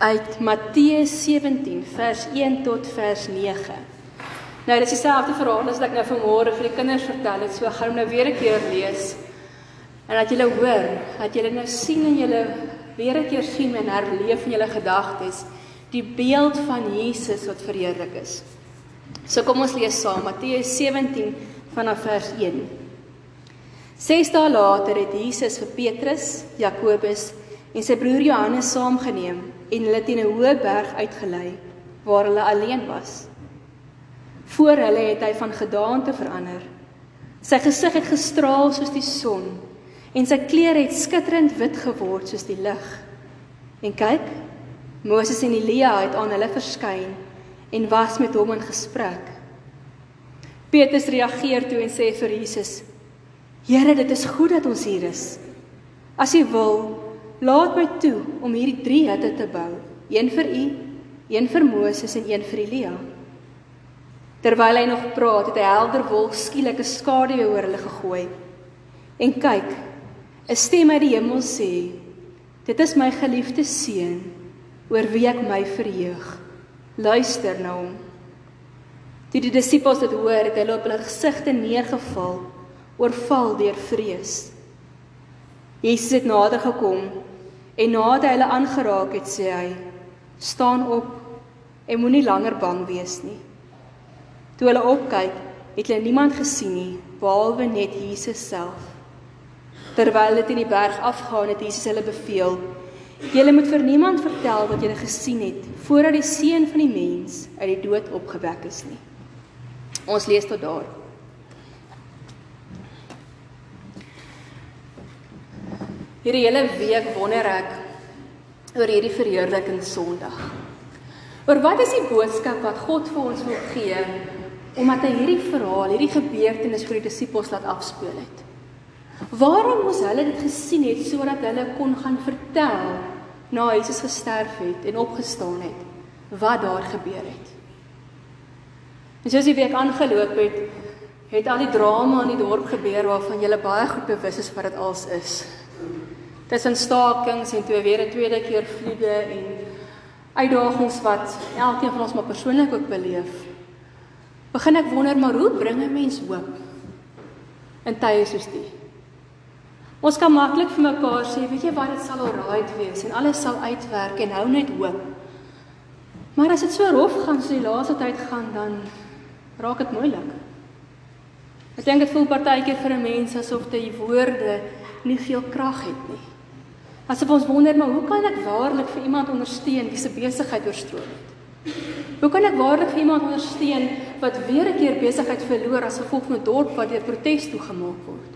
uit Matteus 17 vers 1 tot vers 9. Nou dis dieselfde verhaal as wat ek nou vanmôre vir die kinders vertel het. So ek gaan hom nou weer 'n keer lees. En dat julle hoor, dat julle nou sien en julle weer 'n keer sien en herleef in julle gedagtes die beeld van Jesus wat verheerlik is. So kom ons lees saam Matteus 17 vanaf vers 1. Ses dae later het Jesus vir Petrus, Jakobus en sy broer Johannes saamgeneem en hulle teen 'n hoë berg uitgelei waar hulle alleen was. Voor hulle het hy van gedaante verander. Sy gesig het gestraal soos die son en sy klere het skitterend wit geword soos die lig. En kyk, Moses en Elia het aan hulle verskyn en was met hom in gesprek. Petrus reageer toe en sê vir Jesus: "Here, dit is goed dat ons hier is. As U wil, Laat my toe om hierdie drie hutte te bou, een vir u, een vir Moses en een vir Elia. Terwyl hy nog praat, het 'n helder wolk skielik 'n skaduwee oor hulle gegooi. En kyk, 'n stem uit die hemel sê: "Dit is my geliefde seun, oor wie ek my verheug. Luister na hom." Toe die disippels dit hoor, het hulle op hulle gesigte neergeval, oorval deur vrees. Jesus het nader gekom En nadat hy hulle aangeraak het, sê hy: "Staan op en moenie langer bang wees nie." Toe hulle opkyk, het hulle niemand gesien nie behalwe net Jesus self. Terwyl hulle teen die berg afgaan het, Jesus hulle beveel: "Julle moet vir niemand vertel wat julle gesien het voordat die seun van die mens uit die dood opgewek is nie." Ons lees tot daar. Hierdie hele week wonder ek oor hierdie verheerliking Sondag. Oor wat is die boodskap wat God vir ons wil gee omdat hy hierdie verhaal, hierdie gebeurtenis vir die disippels laat afspeel het. Waarom moes hulle dit gesien het sodat hulle kon gaan vertel na Jesus gesterf het en opgestaan het wat daar gebeur het. En soos die week aangeloop het, het al die drama in die dorp gebeur waarvan jy baie goed bewus is wat dit als is tussen stakings en toe weer 'n tweede keer vliege en uitdagings wat elkeen van ons maar persoonlik ook beleef. Begin ek wonder maar hoe bring 'n mens hoop in tye soos die? Ons kan maklik vir mekaar sê, weet jy wat, dit sal alraait wees en alles sal uitwerk en hou net hoop. Maar as dit so rof gaan so die laaste tyd gaan dan raak dit moeilik. Ek dink dit voel partykeer vir 'n mens asof die woorde nie veel krag het nie. Asof ons wonder maar hoe kan ek waarlik vir iemand ondersteun wie se besigheid oorstroom het? Hoe kan ek waarlik vir iemand ondersteun wat weer 'n keer besigheid verloor as gevolg van 'n dorp wat deur protes toegemaak word?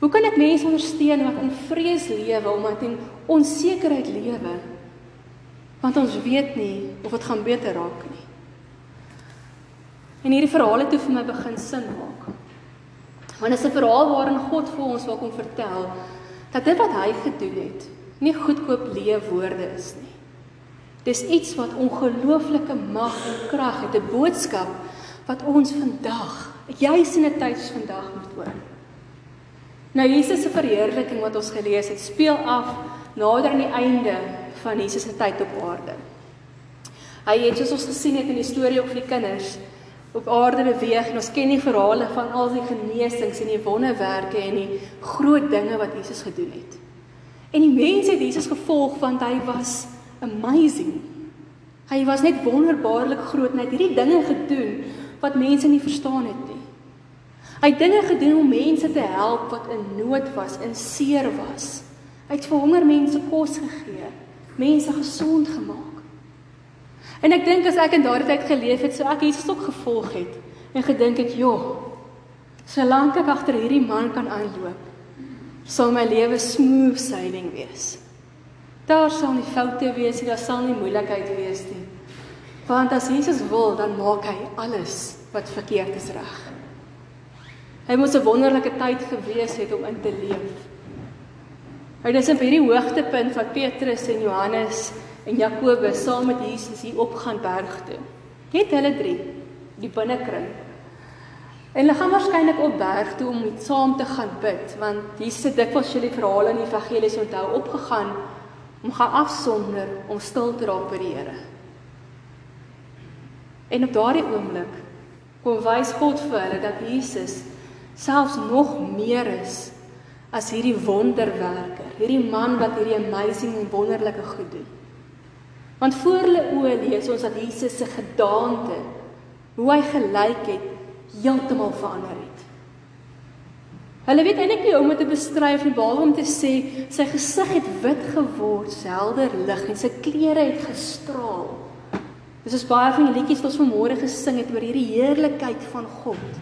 Hoe kan ek mense ondersteun wat in vrees lewe omdat in onsekerheid lewe? Want ons weet nie of dit gaan beter raak nie. En hierdie verhaal het toe vir my begin sin maak. Want dit is 'n verhaal waarin God vir ons wil kom vertel dat dit wat hy gedoen het nie goedkoop leë woorde is nie. Dis iets wat ongelooflike mag en krag het, 'n boodskap wat ons vandag, juis in 'n tyd soos vandag moet hoor. Nou Jesus se verheerliking wat ons gelees het, speel af nader aan die einde van Jesus se tyd op aarde. Hy het soos ons gesien het in die storie op die kinders op aarde beweeg en ons ken die verhale van al die genesings en die wonderwerke en die groot dinge wat Jesus gedoen het. En die mense het Jesus gevolg want hy was amazing. Hy was net wonderbaarlik groot en hy het hierdie dinge gedoen wat mense nie verstaan het nie. Hy het dinge gedoen om mense te help wat in nood was, in seer was. Hy het vir honger mense kos gegee, mense gesond gemaak. En ek dink as ek in daardie tyd geleef het, sou ek Jesus ook gevolg het en gedink het, "Joh, solank ek agter hierdie man kan aanloop, sal my lewe smooth sailing wees. Daar sal nie foute wees nie, daar sal nie moeilikheid wees nie. Want as Jesus wil, dan maak hy alles wat verkeerd is reg." Hy moes 'n wonderlike tyd gewees het om in te leef. Hy dis op hierdie hoogtepunt wat Petrus en Johannes en Jakobus saam met Jesus hier opgaan berg toe. Net hulle drie, die binnekring. En hulle gaan waarskynlik op berg toe om saam te gaan bid, want Jesus het dikwels julle verhale in die evangelies onthou opgegaan om gaan afsonder om stil te raak by die Here. En op daardie oomblik kom wys God vir hulle dat Jesus selfs nog meer is as hierdie wonderwerker, hierdie man wat hierdie amazing en wonderlike goed doen. Want voor hulle oë lees ons dat Jesus se gedaante, hoe hy gelyk het, heeltemal verander het. Hulle weet eintlik nie hoe om dit te beskryf nie, behalwe om te sê sy gesig het wit geword, helder lig en sy klere het gestraal. Dis is baie van die liedjies wat ons vanmôre gesing het oor hierdie heerlikheid van God.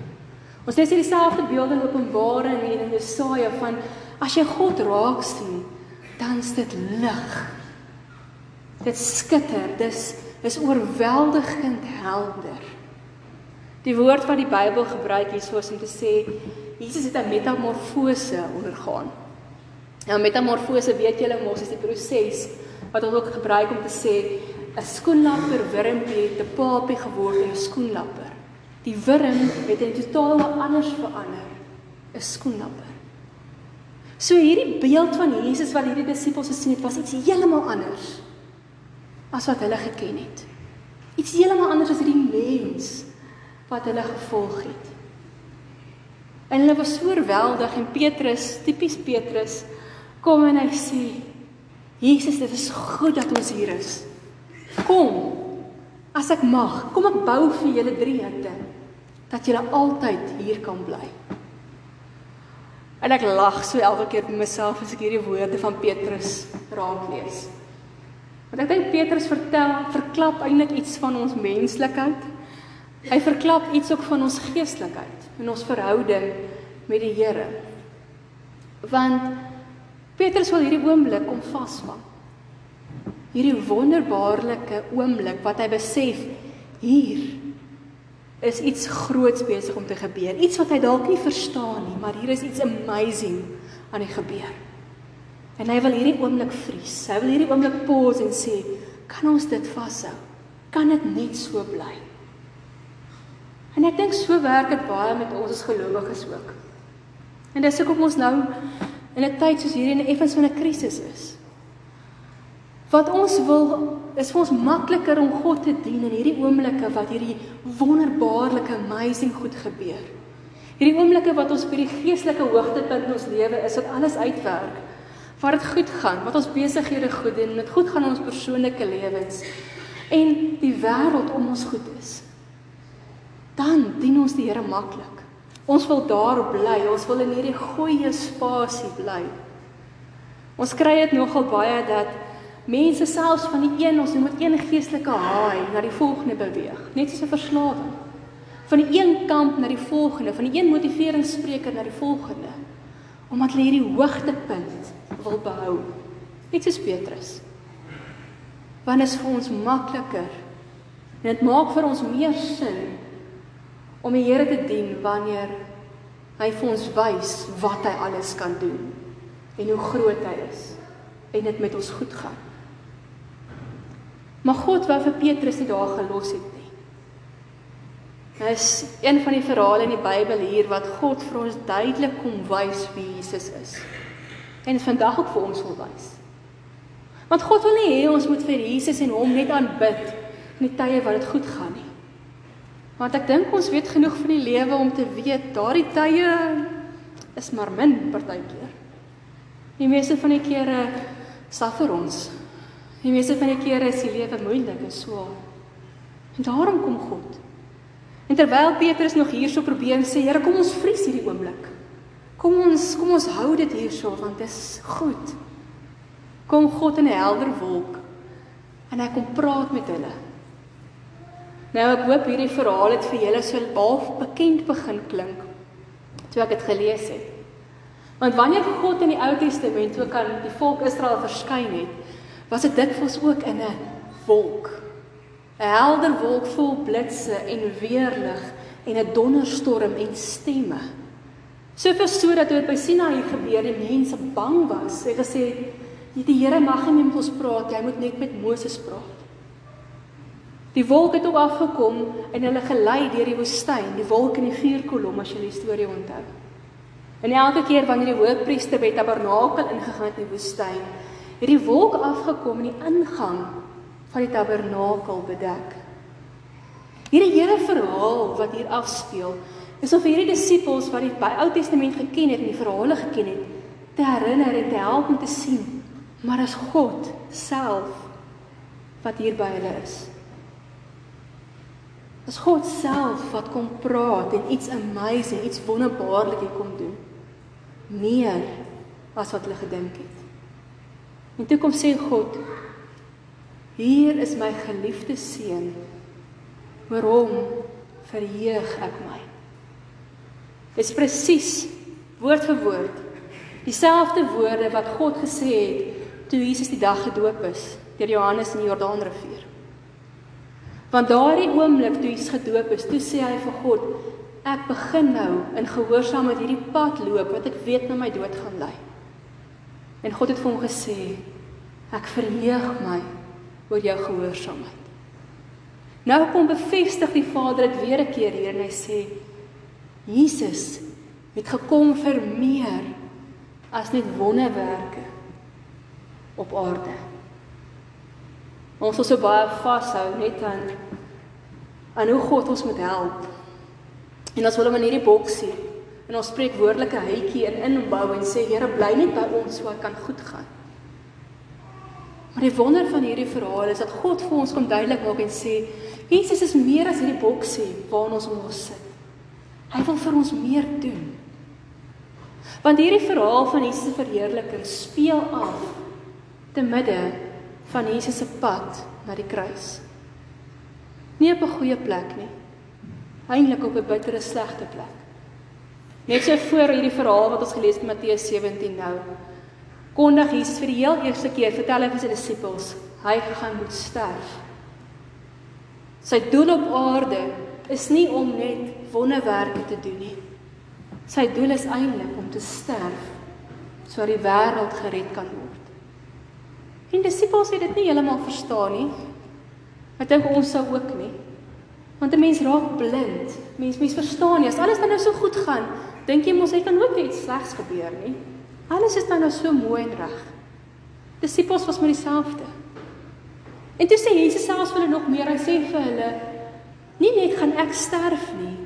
Ons lees hier dieselfde beelde in Openbaring en in Jesaja van as jy God raak sien, dan is dit lig. Dit skitter, dis is oorweldigend helder. Die woord wat die Bybel gebruik hier soos om te sê Jesus het 'n metamorfose ondergaan. Nou metamorfose weet julle mos is die proses wat ons ook gebruik om te sê 'n skoenlapper wurmpie het 'n papie geword en 'n skoenlapper. Die wurm het in totaal anders verander. 'n Skoenlapper. So hierdie beeld van Jesus wat hierdie disippels gesien het, was iets heeltemal anders as wat hulle geken het. Iets heeltemal anders as hierdie mens wat hulle gevolg het. En hulle was so oorweldig en Petrus, tipies Petrus, kom en hy sê: "Jesus, dit is goed dat ons hier is. Kom, As ek mag, kom ek bou vir julle drie hitte dat julle altyd hier kan bly. En ek lag so elke keer by myself as ek hierdie woorde van Petrus raak lees. Want ek dink Petrus vertel, verklap eintlik iets van ons menslikheid. Hy verklap iets ook van ons geestelikheid en ons verhouding met die Here. Want Petrus wil hierdie oomblik kom vasvang hierdie wonderbaarlike oomblik wat hy besef hier is iets groots besig om te gebeur. Iets wat hy dalk nie verstaan nie, maar hier is iets amazing aan die gebeur. En hy wil hierdie oomblik vries. Hy wil hierdie oomblik pause en sê, "Kan ons dit vashou? Kan dit net so bly?" En ek dink so werk dit baie met ons as gelowiges ook. En dis hoekom ons nou in 'n tyd soos hierdie in effens van 'n krisis is. Wat ons wil is vir ons makliker om God te dien in hierdie oomblikke wat hierdie wonderbaarlike amazing goed gebeur. Hierdie oomblikke wat ons by die geestelike hoogtepunt in ons lewe is, wat alles uitwerk, waar dit goed gaan, wat ons besighede goed doen, dit goed gaan in ons persoonlike lewens en die wêreld om ons goed is. Dan dien ons die Here maklik. Ons wil daar bly, ons wil in hierdie goeie spasie bly. Ons kry dit nogal baie dat mense selfs van die een ons noem dit een geestelike haai na die volgende beweeg, net soos 'n verslawing. Van die een kamp na die volgende, van die een motiveringsspreker na die volgende, omdat hulle hierdie hoogtepunt wil behou. Net soos Petrus. Want dit is vir ons makliker dit maak vir ons meer sin om die Here te dien wanneer hy vir ons wys wat hy alles kan doen en hoe groot hy is en dit met ons goed gaan. Maar God wou vir Petrus nie daar gelos het nie. Dit is een van die verhale in die Bybel hier wat God vir ons duidelik kom wys wie Jesus is. En vandag ook vir ons wil wys. Want God wil nie hê ons moet vir Jesus en hom net aanbid in die tye wat dit goed gaan nie. Want ek dink ons weet genoeg van die lewe om te weet daardie tye is maar min partykeer. Die meeste van die kere suffer ons Die meeste van die kere is die lewe moeilik en swaar. En daarom kom God. En terwyl Petrus nog hierso probeer en sê, Here, kom ons vries hierdie oomblik. Kom ons, kom ons hou dit hierso want dit is goed. Kom God in 'n helder wolk en hy kom praat met hulle. Nou ek hoop hierdie verhaal het vir julle so half bekend begin klink toe ek dit gelees het. Want wanneer God in die Ou Testament ook aan die volk Israel verskyn het, was dit dikwels ook in 'n wolk. 'n Helder wolk vol blitse en weerlig en 'n donderstorm en stemme. So dat dit by Sinaï gebeur en mense bang was. Hy gesê die Here mag nie met ons praat, hy moet net met Moses praat. Die wolk het ook afgekom en hulle gelei deur die woestyn, die wolk en die vuurkolom as jy die storie onthou. En elke keer wanneer die hoofpriester by Tabernakel ingegaan het in die woestyn, het die wolk afgekom en die ingang van die tabernakel bedek. Hierdie hele verhaal wat hier afspeel, is of hierdie disippels wat die Ou Testament geken het en die verhale geken het, te herinner en te help om te sien, maar as God self wat hier by hulle is. As God self wat kom praat en iets amazing, iets wonderbaarlik kom doen. Meer as wat hulle gedink het. En toe kom sê God: Hier is my geliefde seun. Oor hom verheug ek my. Dis presies woord vir woord dieselfde woorde wat God gesê het toe Jesus die dag gedoop is deur Johannes in die Jordaanrivier. Want daardie oomblik toe Jesus gedoop is, toe sê hy vir God: Ek begin nou in gehoorsaamheid hierdie pad loop wat ek weet na my dood gaan lei. En God het vir hom gesê: Ek verheug my oor jou gehoorsaamheid. Nou kom bevestig die Vader dit weer 'n keer hier en hy sê: Jesus het gekom vir meer as net wonderwerke op aarde. Ons moet so baie vashou net aan aan hoe God ons moet help. En as hulle in hierdie boksie en ons spreek woordelike hytjie in inbou en sê Here bly net by ons so kan goed gaan. Maar die wonder van hierdie verhaal is dat God vir ons kom duidelik maak en sê Jesus is meer as hierdie boksie waarin ons moet sit. Hy wil vir ons meer doen. Want hierdie verhaal van Jesus se verheerliking speel af te midde van Jesus se pad na die kruis. Nie op 'n goeie plek nie. Eintlik op 'n bittere slegte plek. Net so voor hierdie verhaal wat ons gelees het in Matteus 17 nou. Kondig Jesus vir die heel eerste keer vertel hy vir sy disippels, hy gaan moet sterf. Sy doel op aarde is nie om net wonderwerke te doen nie. Sy doel is eintlik om te sterf sodat die wêreld gered kan word. En disippels het dit nie heeltemal verstaan nie. Ek dink ons sou ook nie. Want 'n mens raak blind. Mens mens verstaan nie as alles dan nou so goed gaan, dink jy mos hy kan nooit iets slegs gebeur nie. Alles is dan nou so mooi en reg. Disippels was met dieselfde. En toe sê Jesus selfs vir hulle nog meer, hy sê vir hulle: "Nie net gaan ek sterf nie,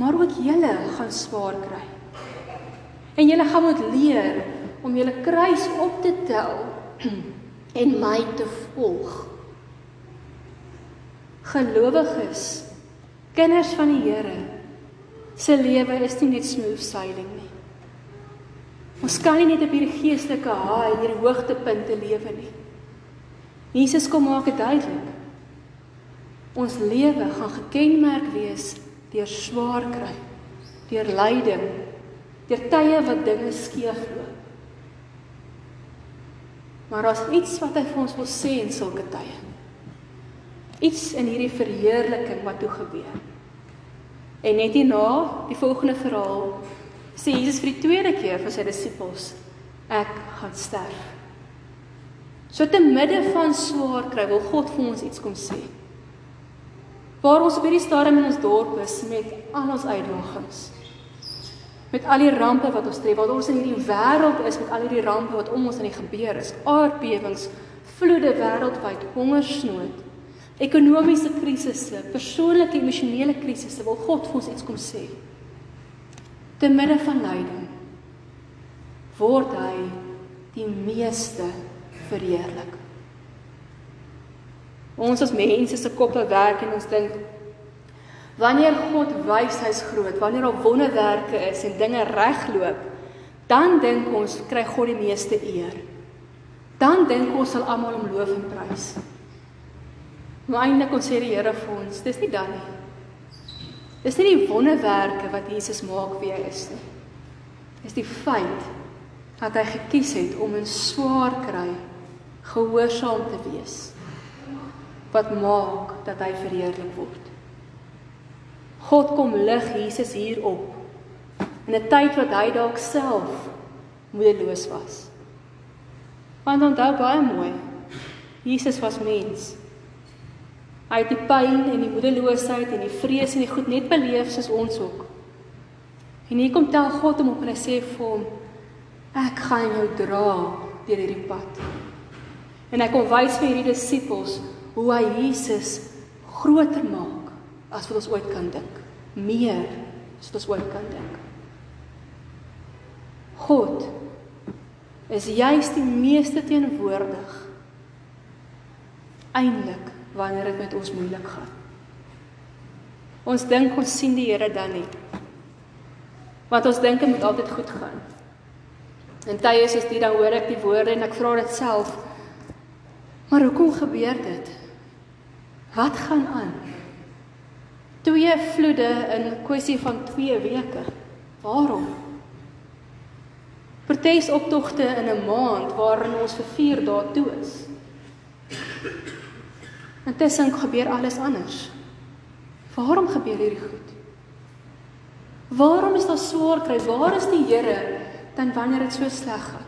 maar ook julle gaan swaar kry. En julle gaan moet leer om julle kruis op te tel en my te volg. Gelowiges, kinders van die Here, se lewe is nie net smooth sailing nie. Ons kan nie net op hierdie geestelike haai, hierdie hoogtepunte lewe nie. Jesus kom maak dit duidelik. Ons lewe gaan gekenmerk wees deur swaar kry, deur lyding, deur tye wat dinge skeefloop. Maar as iets wat hy vir ons wil sê in sulke tye. Iets in hierdie verheerliking wat toe gebeur. En net hierna, die volgende verhaal, sê Jesus vir die tweede keer vir sy disippels, ek gaan sterf. So te midde van swaar kry, wil God vir ons iets kom sê. Waar ons op hierdie stadium in ons dorp is met al ons uitdagings met al die rampe wat ons tref, wat ons in hierdie wêreld is met al hierdie rampe wat om ons in die gebeur is, aardbewings, vloede wêreldwyd, hongersnood, ekonomiese krisisse, persoonlike emosionele krisisse, wil God vir ons iets kom sê. Te midde van lyding word hy die meeste verheerlik. Ons as mense se koppe werk en ons dink Wanneer God wys hy's groot, wanneer daar wonderwerke is en dinge regloop, dan dink ons kry God die meeste eer. Dan dink ons sal almal hom loof en prys. Maar eintlik ons sê die Here vir ons, dis nie dan nie. Dis nie die wonderwerke wat Jesus maak wie hy is nie. Dis die feit dat hy gekies het om in swaar kry gehoorsaam te wees wat maak dat hy verheerlik word. God kom lig Jesus hier op in 'n tyd wat hy dalk self moedeloos was. Want onthou baie mooi, Jesus was mens. Hy het die pyn en die moedeloosheid en die vrees en die goed net beleef soos ons ook. En hier kom tel God hom op en hy sê vir hom: Ek gaan jou dra deur hierdie pad. En hy kom wys vir hierdie disippels hoe hy Jesus groter maak as wat ons ooit kan dink. Meer as wat ons ooit kan dink. God is juis die meeste teenwoordig eintlik wanneer dit met ons moeilik gaan. Ons dink ons sien die Here dan nie. Want ons dink dit moet altyd goed gaan. En tye soos dit dan hoor ek die woorde en ek vra dit self. Maar hoekom gebeur dit? Wat gaan aan? Twee vloede in kwessie van 2 weke. Waarom? Protesoptogte in 'n maand waarin ons vir 4 dae toe is. Intussen gebeur alles anders. Waarom gebeur hierdie goed? Waarom is daar swaar kry? Waar is die Here dan wanneer dit so sleg gaan?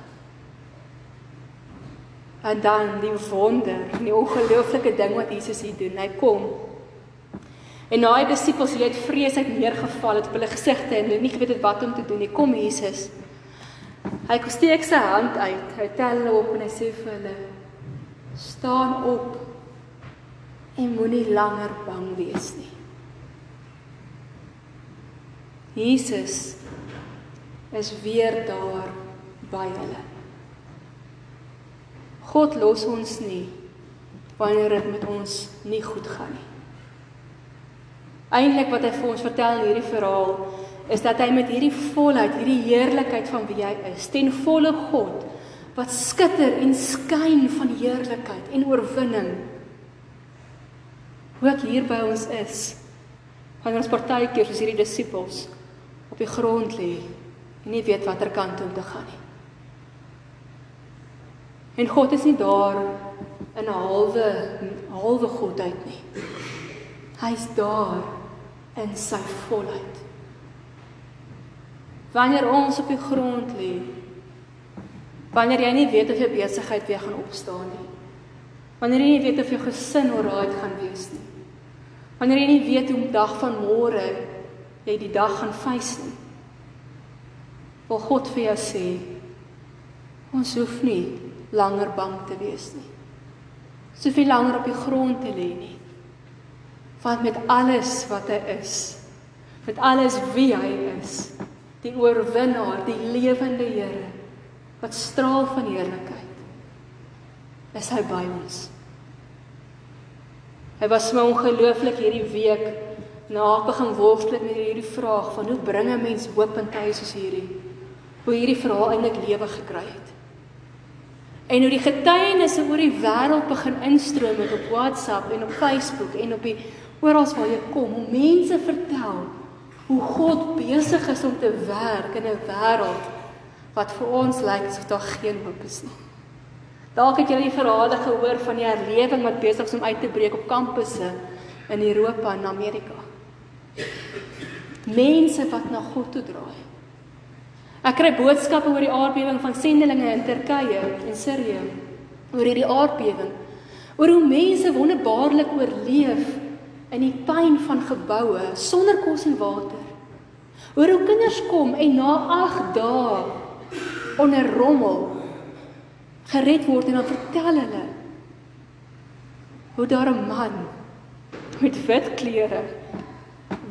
En dan die wonder, die ongelooflike ding wat Jesus hier doen. Hy kom. En na die disippels het vrees uit neergeval het op hulle gesigte en hulle nie geweet wat om te doen nie. Kom Jesus. Hy steek sy hand uit. Hy tel hulle op en hy sê vir hulle: "Staan op en moenie langer bang wees nie." Jesus is weer daar by hulle. God los ons nie wanneer dit met ons nie goed gaan nie. Eindelik wat hy vir ons vertel in hierdie verhaal is dat hy met hierdie volheid, hierdie heerlikheid van wie hy is, ten volle God wat skitter en skyn van heerlikheid en oorwinning ook hier by ons is. Wanneer ons partykeer soos hierdie disippels op die grond lê en nie weet watter kant om te gaan nie. En God is nie daar in 'n halwe halwe godheid nie. Hy's daar in sy volheid. Wanneer ons op die grond lê, wanneer jy nie weet of jou besigheid weer gaan opstaan nie. Wanneer jy nie weet of jou gesin oral gaan wees nie. Wanneer jy nie weet hoe dag van môre jy die dag gaan face nie. Wil God vir jou sê ons hoef nie langer bang te wees nie. Soveel langer op die grond te lê nie. Want met alles wat hy is, met alles wie hy is, die oorwinnaar, die lewende Here wat straal van heerlikheid, is hy by ons. Hy was my ongelooflik hierdie week na begin worstel met hierdie vraag van hoe bring 'n mens hoop in tye soos hierdie? Hoe hierdie verhaal eintlik lewe gekry het. En hoe die getuienisse oor die wêreld begin instroom met op WhatsApp en op Facebook en op die oral waar jy kom om mense vertel hoe God besig is om te werk in 'n wêreld wat vir ons lyk asof daar geen hoop is nie. Dalk het jy die verhale gehoor van die herlewing wat besig is om uit te breek op kampusse in Europa en Amerika. Mense wat na God toe draai. Ek kry boodskappe oor die aardbewing van sendelinge in Turkye en Sirië oor hierdie aardbewing. Oor hoe mense wonderbaarlik oorleef in die pyn van geboue sonder kos en water. Oor hoe kinders kom en na 8 dae onder rommel gered word en dan vertel hulle hoe daar 'n man met wit klere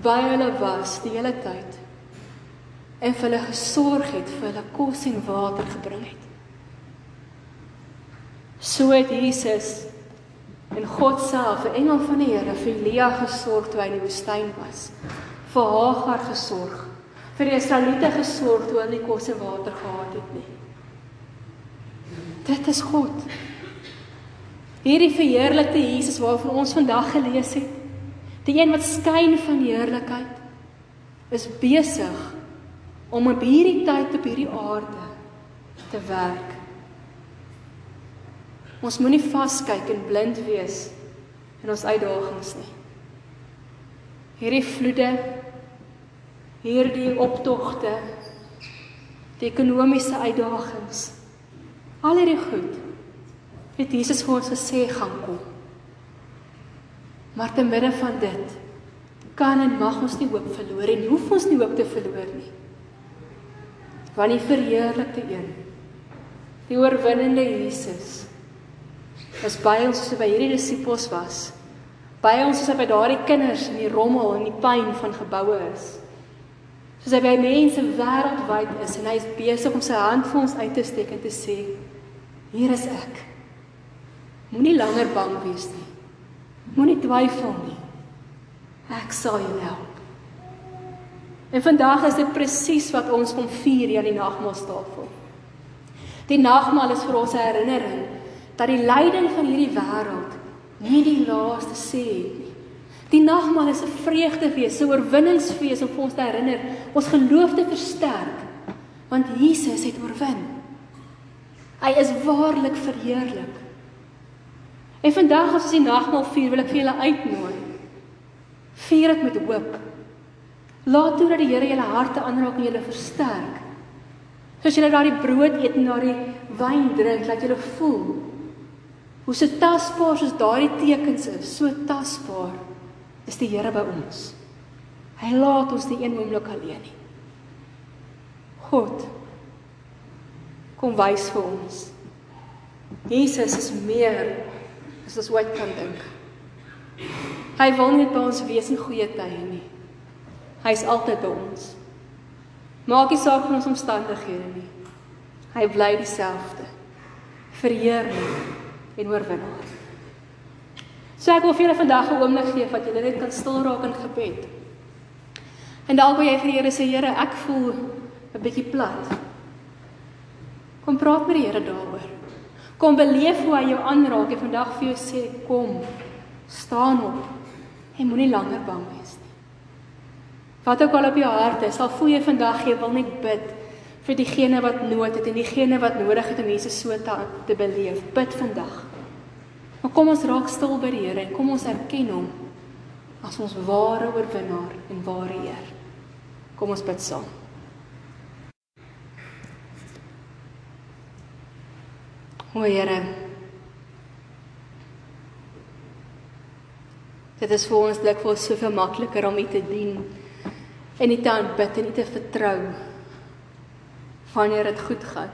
by hulle was die hele tyd en vir hulle gesorg het, vir hulle kos en water gebring het. So het Jesus en God self, 'n engel van die Here vir Elia gesorg toe hy in die woestyn was. Vir Hagar gesorg, vir die Israeliete gesorg toe hulle nie kos en water gehad het nie. Dit is God. Hierdie verheerlikte Jesus waarvan ons vandag gelees het, Die een wat skyn van heerlikheid is besig om op hierdie tyd op hierdie aarde te werk. Ons moenie vaskyk en blind wees in ons uitdagings nie. Hierdie vloede, hierdie optogte, die ekonomiese uitdagings, al hierdie goed het Jesus vir ons gesê gaan kom. Maar te midde van dit kan en mag ons nie hoop verloor en hoef ons nie hoop te verloor nie. Want die verheerlikte een, die oorwinnende Jesus was by ons soos by hierdie disippels was. By ons soos by daardie kinders in die rommel en die pyn van geboue is. Soos hy by mense wêreldwyd is en hy is besig om sy hand vir ons uit te steek en te sê: "Hier is ek." Moenie langer bang wees nie. Moenie twyfel nie. Ek sal jou help. En vandag is dit presies wat ons kom vier hier aan die nagmaaltafel. Die nagmaal is vir ons 'n herinnering dat die lyding van hierdie wêreld nie die laaste sê het nie. Die nagmaal is 'n vreugdefees, 'n oorwinningsfees om vir ons te herinner, ons geloof te versterk, want Jesus het oorwin. Hy is waarlik verheerlik. En vandag as ons die nagmaal vier, wil ek vir julle uitnooi. Vier dit met hoop. Laat toe dat die Here julle harte aanraak en julle versterk. Soos julle daardie brood eet en daardie wyn drink, laat julle voel hoe se tasbaar soos daardie tekens is, so tasbaar is die Here by ons. Hy laat ons nie een oomblik alleen nie. God kom wys vir ons. Jesus is meer as ons ooit kan dink. Hy wil nie by ons wees in goeie tye nie. Hy's altyd by ons. Maak nie saak van ons omstandighede nie. Hy bly dieselfde. Verheerlik en oorwinnaar. So ek wil vir julle vandag 'n oomblik gee wat julle net kan stil raak in gebed. En dalk wil jy vir die Here sê, Here, ek voel 'n bietjie plat. Kom praat met die Here daaroor. Kom beleef hoe hy jou aanraak en vandag vir jou sê, kom, staan op. Jy moenie langer bang wees. Wat ook al op jou hart is, sal voel jy vandag jy wil net bid vir diegene wat nood het en diegene wat nodig het om Jesus so te, te beleef. Bid vandag. Maar kom ons raak stil by die Here en kom ons erken hom as ons ware oorwinnaar en ware Heer. Kom ons bid saam. O Here. Dit is vir ons dikwels soveel makliker om U te dien en nie te aanbid en nie te vertrou wanneer dit goed gaan.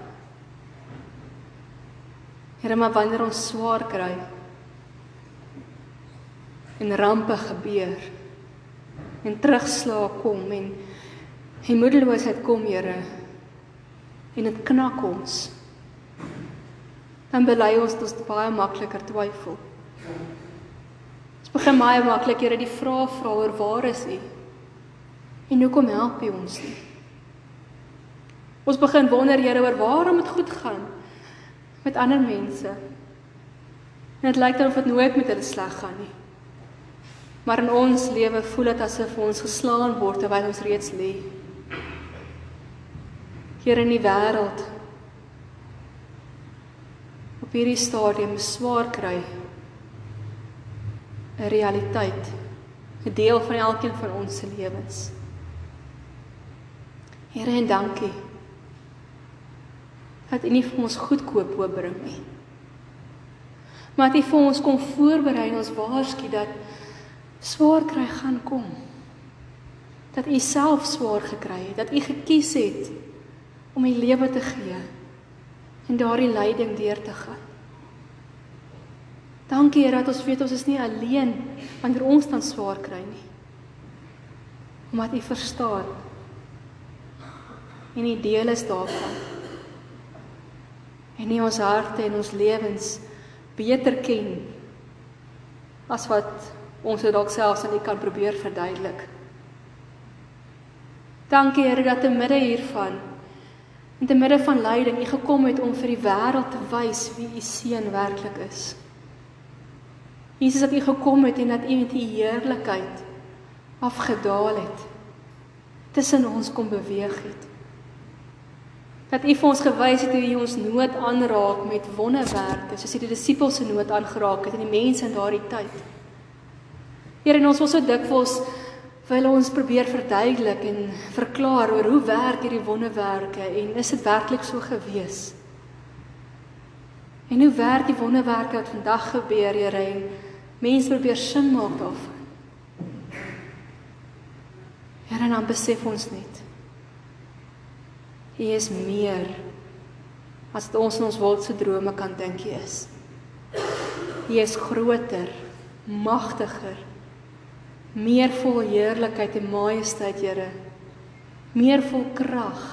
Here, maar wanneer ons swaar kry en rampe gebeur en terugslag kom en en moedeloosheid kom, Here, en dit knak ons. Dan bely ons dit baie makliker twyfel. Ons begin baie maklik Here die vrae vra oor waar is U? En hoekom help U ons nie? Ons begin wonder Here oor waarom dit goed gaan met ander mense. En dit lyk dan of dit nooit met hulle sleg gaan nie. Maar in ons lewe voel dit asof ons geslaan word terwyl ons reeds lê. Here in die wêreld op hierdie stadium swaar kry 'n realiteit, 'n deel van elkeen van ons se lewens. Here en dankie dat U nie vir ons goedkoop hoop bring nie. Maar dat U vir ons kom voorberei en ons waarsku dat swaar kry gaan kom. Dat U self swaar gekry het, dat U gekies het om U lewe te gee en daardie lyding deur te gaan. Dankie Here dat ons weet ons is nie alleen wanneer ons dan swaar kry nie. Omdat U verstaan en die deel is daarvan. En nie ons harte en ons lewens beter ken as wat ons dit dalk selfs aan U kan probeer verduidelik. Dankie Here dat te midde hiervan in te midde van lyding U gekom het om vir die wêreld te wys wie U seun werklik is. Jesus dat U gekom het en dat U met U heerlikheid afgedaal het tussen ons kom beweeg het dat U vir ons gewys het hoe U ons nood aanraak met wonderwerke, soos U die disippels se nood aangeraak het en die mense in daardie tyd. Here, en ons wil so dikwels wil ons probeer verduidelik en verklaar oor hoe werk hierdie wonderwerke en is dit werklik so gewees? En hoe werk die wonderwerke wat vandag gebeur, Here? Mense probeer sin maak daarvan. Here, dan besef ons net U is meer as wat ons in ons wildse drome kan dink U is. U is groter, magtiger, meer vol heerlikheid en majesteit, Here. Meer vol krag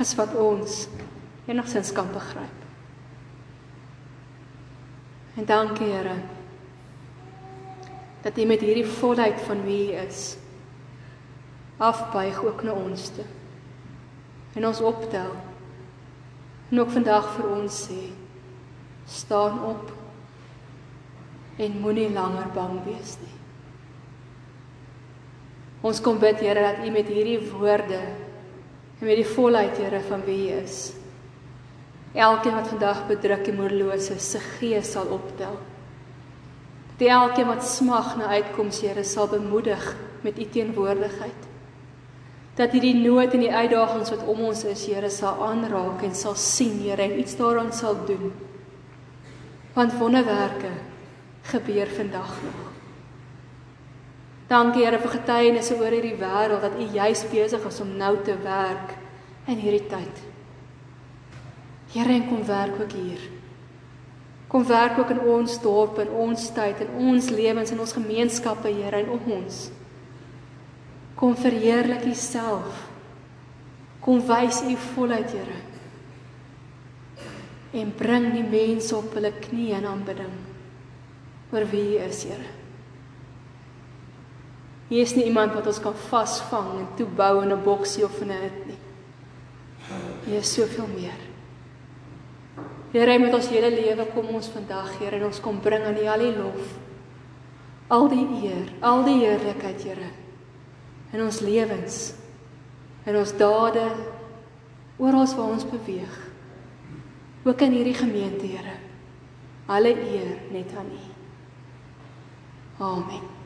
as wat ons enigsins kan begryp. En dankie, Here, dat U met hierdie volheid van wie U is afbuig ook na ons toe. En ons optel. En ook vandag vir ons sê: staan op en moenie langer bang wees nie. Ons kom bid Here dat U met hierdie woorde en met die volheid Here van wie U is elkeen wat vandag bedruk en moedeloos is se gees sal optel. Dat elkeen wat smag na uitkoms Here sal bemoedig met U teenwoordigheid. Dat U die nood en die uitdagings wat om ons is Here sal aanraak en sal sien Here en iets daaraan sal doen. Want wonderwerke gebeur vandag nog. Dankie Here vir getuienisse oor hierdie wêreld dat U juis besig is om nou te werk in hierdie tyd. Here, kom werk ook hier. Kom werk ook in ons dorp en ons tyd en ons lewens en ons gemeenskappe, Here, en om ons. Kom verheerlik U self. Kom wys U volheid, Here. En bring die mense op hulle knieë in aanbidding oor wie U is, Here. Jy is nie iemand wat ons kan vasvang en toebou in 'n boksie of in 'n hut nie. Jy is soveel meer. Here, met ons hele lewe kom ons vandag, Here, en ons kom bring aan U al die lof. Al die eer, al die heerlikheid, Here. In ons lewens, in ons dade, oral waar ons beweeg. Ook in hierdie gemeente, Here. Alle eer net aan U. Amen.